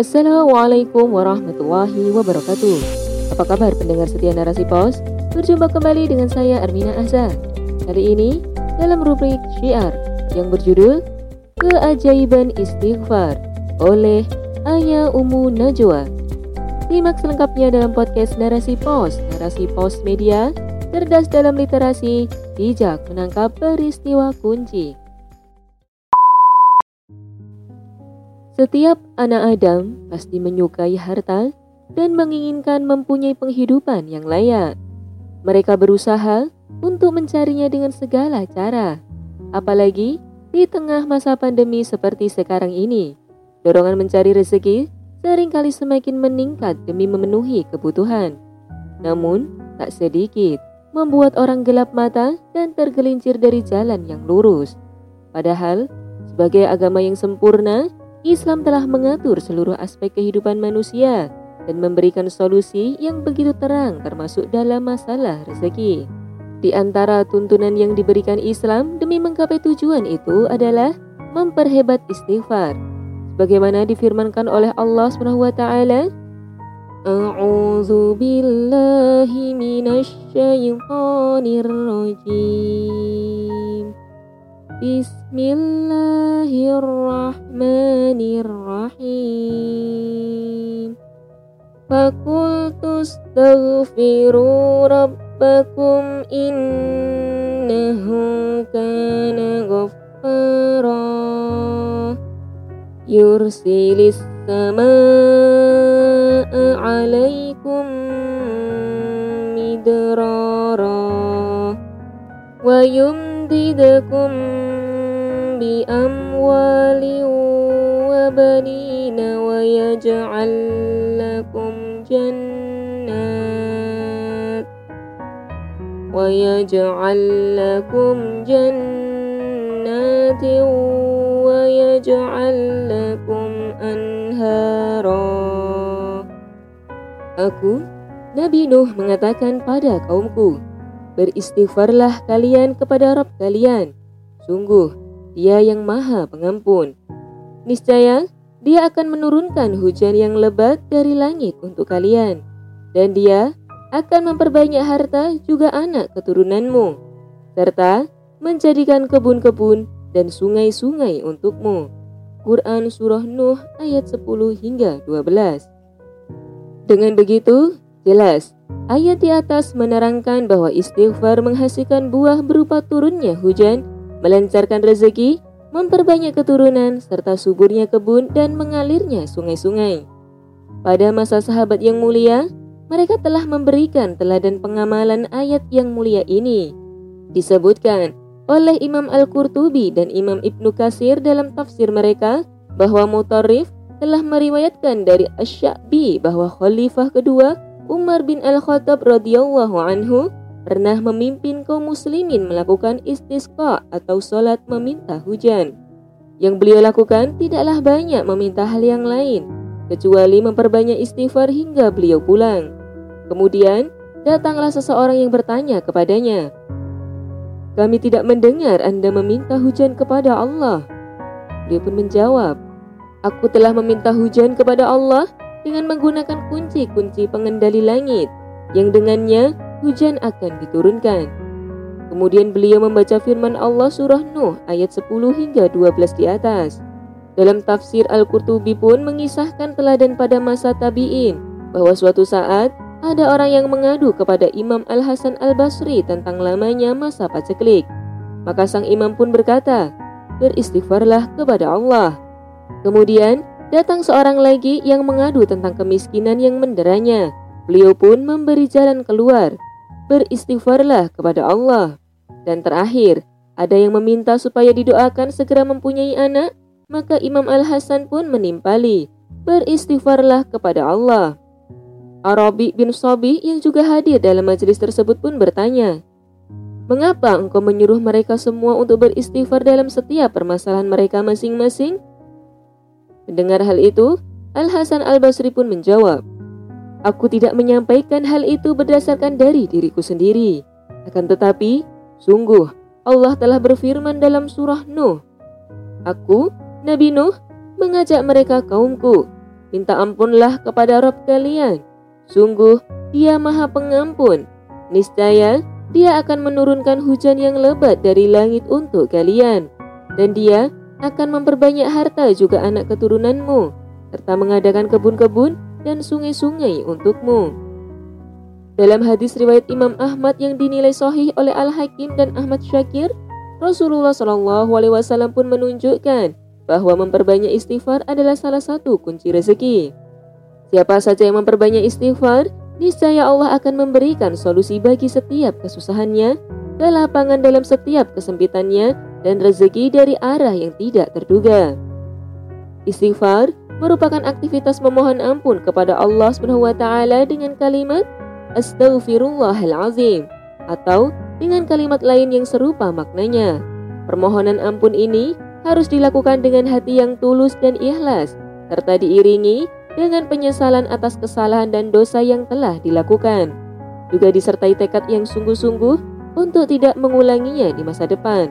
Assalamualaikum warahmatullahi wabarakatuh. Apa kabar pendengar setia narasi pos? Berjumpa kembali dengan saya Armina Azhar. Kali ini dalam rubrik Syiar yang berjudul Keajaiban Istighfar oleh Aya Umu Najwa. Simak selengkapnya dalam podcast Narasi Pos, Narasi Pos Media, cerdas dalam literasi, bijak menangkap peristiwa kunci. Setiap anak Adam pasti menyukai harta dan menginginkan mempunyai penghidupan yang layak. Mereka berusaha untuk mencarinya dengan segala cara, apalagi di tengah masa pandemi seperti sekarang ini. Dorongan mencari rezeki sering kali semakin meningkat demi memenuhi kebutuhan. Namun, tak sedikit membuat orang gelap mata dan tergelincir dari jalan yang lurus. Padahal, sebagai agama yang sempurna, Islam telah mengatur seluruh aspek kehidupan manusia dan memberikan solusi yang begitu terang termasuk dalam masalah rezeki. Di antara tuntunan yang diberikan Islam demi menggapai tujuan itu adalah memperhebat istighfar. Bagaimana difirmankan oleh Allah Subhanahu wa taala, A'udzu billahi minasyaitonir rajim. Bismillahirrahmanirrahim. Fakultu astaghfiru rabbakum innahu kana ghaffara yursilis samaa alaikum midrara wa yumdidakum بأموال وبنين ويجعل لكم جنات ويجعل لكم جنات ويجعل لكم أنهارا Aku, Nabi Nuh mengatakan pada kaumku, Beristighfarlah kalian kepada Rabb kalian. Sungguh, dia yang maha pengampun. Niscaya dia akan menurunkan hujan yang lebat dari langit untuk kalian. Dan dia akan memperbanyak harta juga anak keturunanmu. Serta menjadikan kebun-kebun dan sungai-sungai untukmu. Quran Surah Nuh ayat 10 hingga 12 Dengan begitu, jelas ayat di atas menerangkan bahwa istighfar menghasilkan buah berupa turunnya hujan melancarkan rezeki, memperbanyak keturunan, serta suburnya kebun dan mengalirnya sungai-sungai. Pada masa sahabat yang mulia, mereka telah memberikan teladan pengamalan ayat yang mulia ini. Disebutkan oleh Imam Al-Qurtubi dan Imam Ibnu Kasir dalam tafsir mereka bahwa Mutarrif telah meriwayatkan dari Asy-Sya'bi bahwa khalifah kedua Umar bin Al-Khattab radhiyallahu anhu pernah memimpin kaum muslimin melakukan istisqa atau sholat meminta hujan. Yang beliau lakukan tidaklah banyak meminta hal yang lain, kecuali memperbanyak istighfar hingga beliau pulang. Kemudian, datanglah seseorang yang bertanya kepadanya, Kami tidak mendengar Anda meminta hujan kepada Allah. Dia pun menjawab, Aku telah meminta hujan kepada Allah dengan menggunakan kunci-kunci pengendali langit, yang dengannya hujan akan diturunkan. Kemudian beliau membaca firman Allah surah Nuh ayat 10 hingga 12 di atas. Dalam tafsir Al-Qurtubi pun mengisahkan teladan pada masa tabi'in bahwa suatu saat ada orang yang mengadu kepada Imam Al-Hasan Al-Basri tentang lamanya masa paceklik. Maka sang imam pun berkata, beristighfarlah kepada Allah. Kemudian datang seorang lagi yang mengadu tentang kemiskinan yang menderanya. Beliau pun memberi jalan keluar beristighfarlah kepada Allah. Dan terakhir, ada yang meminta supaya didoakan segera mempunyai anak, maka Imam Al-Hasan pun menimpali, beristighfarlah kepada Allah. Arabi bin Sabi yang juga hadir dalam majelis tersebut pun bertanya, Mengapa engkau menyuruh mereka semua untuk beristighfar dalam setiap permasalahan mereka masing-masing? Mendengar hal itu, Al-Hasan Al-Basri pun menjawab, Aku tidak menyampaikan hal itu berdasarkan dari diriku sendiri. Akan tetapi, sungguh Allah telah berfirman dalam surah Nuh. Aku, Nabi Nuh, mengajak mereka kaumku. minta ampunlah kepada Rob kalian. Sungguh, dia maha pengampun. Niscaya, dia akan menurunkan hujan yang lebat dari langit untuk kalian. Dan dia akan memperbanyak harta juga anak keturunanmu, serta mengadakan kebun-kebun dan sungai-sungai untukmu. Dalam hadis riwayat Imam Ahmad yang dinilai sahih oleh Al-Hakim dan Ahmad Syakir, Rasulullah Shallallahu Alaihi Wasallam pun menunjukkan bahwa memperbanyak istighfar adalah salah satu kunci rezeki. Siapa saja yang memperbanyak istighfar, niscaya Allah akan memberikan solusi bagi setiap kesusahannya, kelapangan dalam setiap kesempitannya, dan rezeki dari arah yang tidak terduga. Istighfar merupakan aktivitas memohon ampun kepada Allah SWT dengan kalimat Astaghfirullahalazim atau dengan kalimat lain yang serupa maknanya. Permohonan ampun ini harus dilakukan dengan hati yang tulus dan ikhlas, serta diiringi dengan penyesalan atas kesalahan dan dosa yang telah dilakukan. Juga disertai tekad yang sungguh-sungguh untuk tidak mengulanginya di masa depan.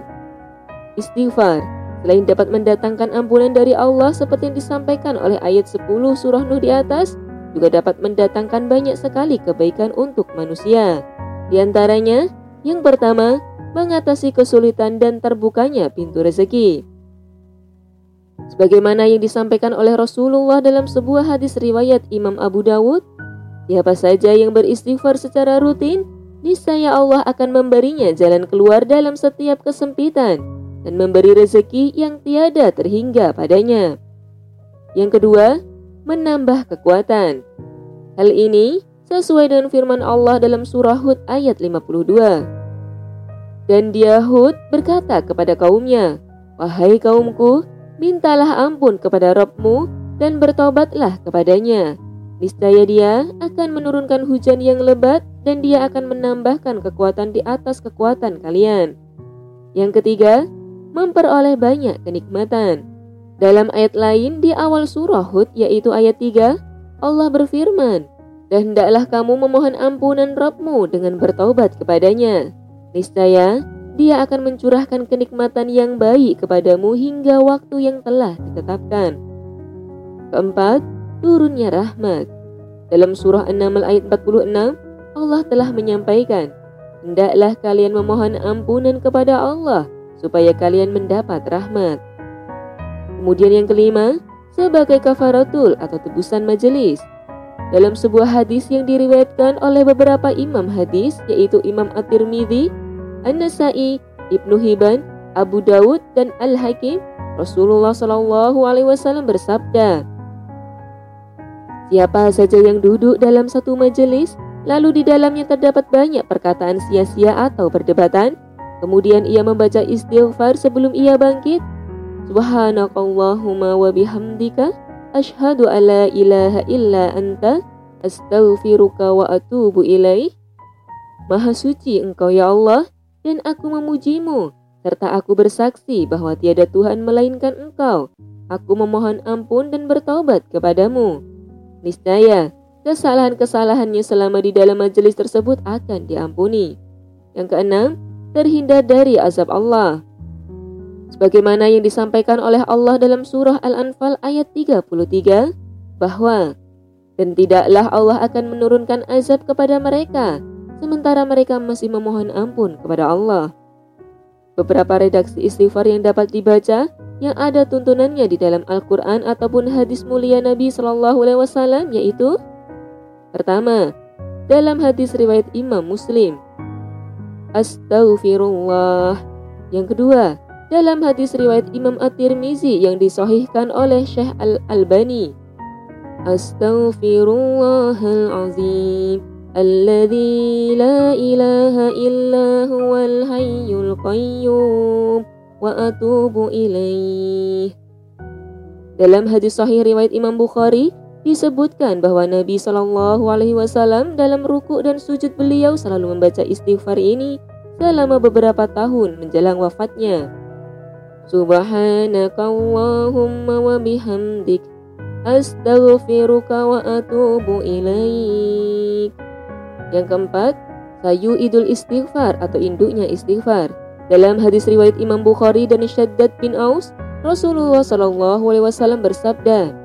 Istighfar selain dapat mendatangkan ampunan dari Allah seperti yang disampaikan oleh ayat 10 surah Nuh di atas, juga dapat mendatangkan banyak sekali kebaikan untuk manusia. Di antaranya, yang pertama, mengatasi kesulitan dan terbukanya pintu rezeki. Sebagaimana yang disampaikan oleh Rasulullah dalam sebuah hadis riwayat Imam Abu Dawud, siapa saja yang beristighfar secara rutin, niscaya Allah akan memberinya jalan keluar dalam setiap kesempitan dan memberi rezeki yang tiada terhingga padanya. Yang kedua, menambah kekuatan. Hal ini sesuai dengan firman Allah dalam surah Hud ayat 52. Dan dia Hud berkata kepada kaumnya, Wahai kaumku, mintalah ampun kepada Rabbmu dan bertobatlah kepadanya. Niscaya dia akan menurunkan hujan yang lebat dan dia akan menambahkan kekuatan di atas kekuatan kalian. Yang ketiga, memperoleh banyak kenikmatan. Dalam ayat lain di awal surah Hud yaitu ayat 3, Allah berfirman, dan hendaklah kamu memohon ampunan Rabbmu dengan bertaubat kepadanya. Niscaya dia akan mencurahkan kenikmatan yang baik kepadamu hingga waktu yang telah ditetapkan. Keempat, turunnya rahmat. Dalam surah An-Naml ayat 46, Allah telah menyampaikan, Hendaklah kalian memohon ampunan kepada Allah supaya kalian mendapat rahmat. Kemudian yang kelima, sebagai kafaratul atau tebusan majelis. Dalam sebuah hadis yang diriwayatkan oleh beberapa imam hadis yaitu Imam At-Tirmidzi, An-Nasa'i, Ibnu Hibban, Abu Dawud dan Al-Hakim, Rasulullah Shallallahu alaihi wasallam bersabda, Siapa saja yang duduk dalam satu majelis, lalu di dalamnya terdapat banyak perkataan sia-sia atau perdebatan, kemudian ia membaca istighfar sebelum ia bangkit, Subhanakallahumma wa bihamdika Ashhadu an la ilaha illa anta astaghfiruka wa atubu ilaih. Maha suci engkau ya Allah dan aku memujimu serta aku bersaksi bahwa tiada Tuhan melainkan engkau. Aku memohon ampun dan bertobat kepadamu. Niscaya kesalahan-kesalahannya selama di dalam majelis tersebut akan diampuni. Yang keenam, terhindar dari azab Allah sebagaimana yang disampaikan oleh Allah dalam surah Al-Anfal ayat 33 bahwa dan tidaklah Allah akan menurunkan azab kepada mereka sementara mereka masih memohon ampun kepada Allah. Beberapa redaksi istighfar yang dapat dibaca yang ada tuntunannya di dalam Al-Quran ataupun hadis mulia Nabi Shallallahu Alaihi Wasallam yaitu pertama dalam hadis riwayat Imam Muslim Astaghfirullah yang kedua dalam hadis riwayat Imam At-Tirmizi yang disahihkan oleh Syekh Al-Albani. Astaghfirullahalazim alladzi la ilaha illa huwal hayyul qayyum wa atubu ilaih. Dalam hadis sahih riwayat Imam Bukhari disebutkan bahwa Nabi Shallallahu alaihi wasallam dalam ruku dan sujud beliau selalu membaca istighfar ini selama beberapa tahun menjelang wafatnya. Subhanaka Allahumma wa bihamdik Astaghfiruka wa atubu ilaik Yang keempat, sayu idul istighfar atau induknya istighfar. Dalam hadis riwayat Imam Bukhari dan Syaddad bin Aus, Rasulullah Shallallahu Alaihi Wasallam bersabda,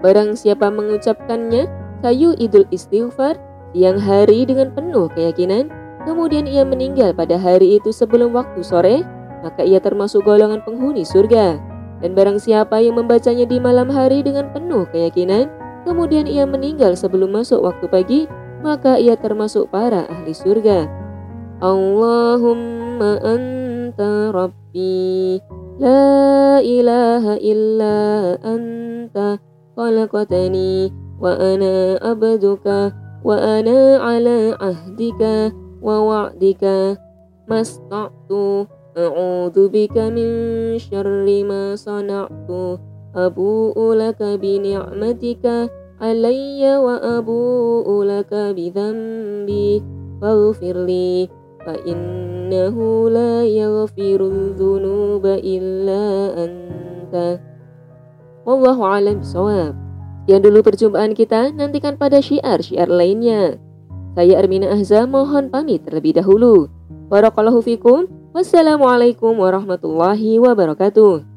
Barang siapa mengucapkannya, sayu idul istighfar, siang hari dengan penuh keyakinan, kemudian ia meninggal pada hari itu sebelum waktu sore, maka ia termasuk golongan penghuni surga. Dan barang siapa yang membacanya di malam hari dengan penuh keyakinan, kemudian ia meninggal sebelum masuk waktu pagi, maka ia termasuk para ahli surga. Allahumma anta rabbi la ilaha illa anta خلقتني وأنا عبدك وأنا على عهدك ووعدك ما استطعت أعوذ بك من شر ما صنعت. أبوء لك بنعمتك علي وأبوء لك بذنبي. فاغفر لي فإنه لا يغفر الذنوب إلا أنت. Wallahu alam bisawab Sekian dulu perjumpaan kita, nantikan pada syiar-syiar lainnya. Saya Armina Ahza mohon pamit terlebih dahulu. Barakallahu fikum. Wassalamualaikum warahmatullahi wabarakatuh.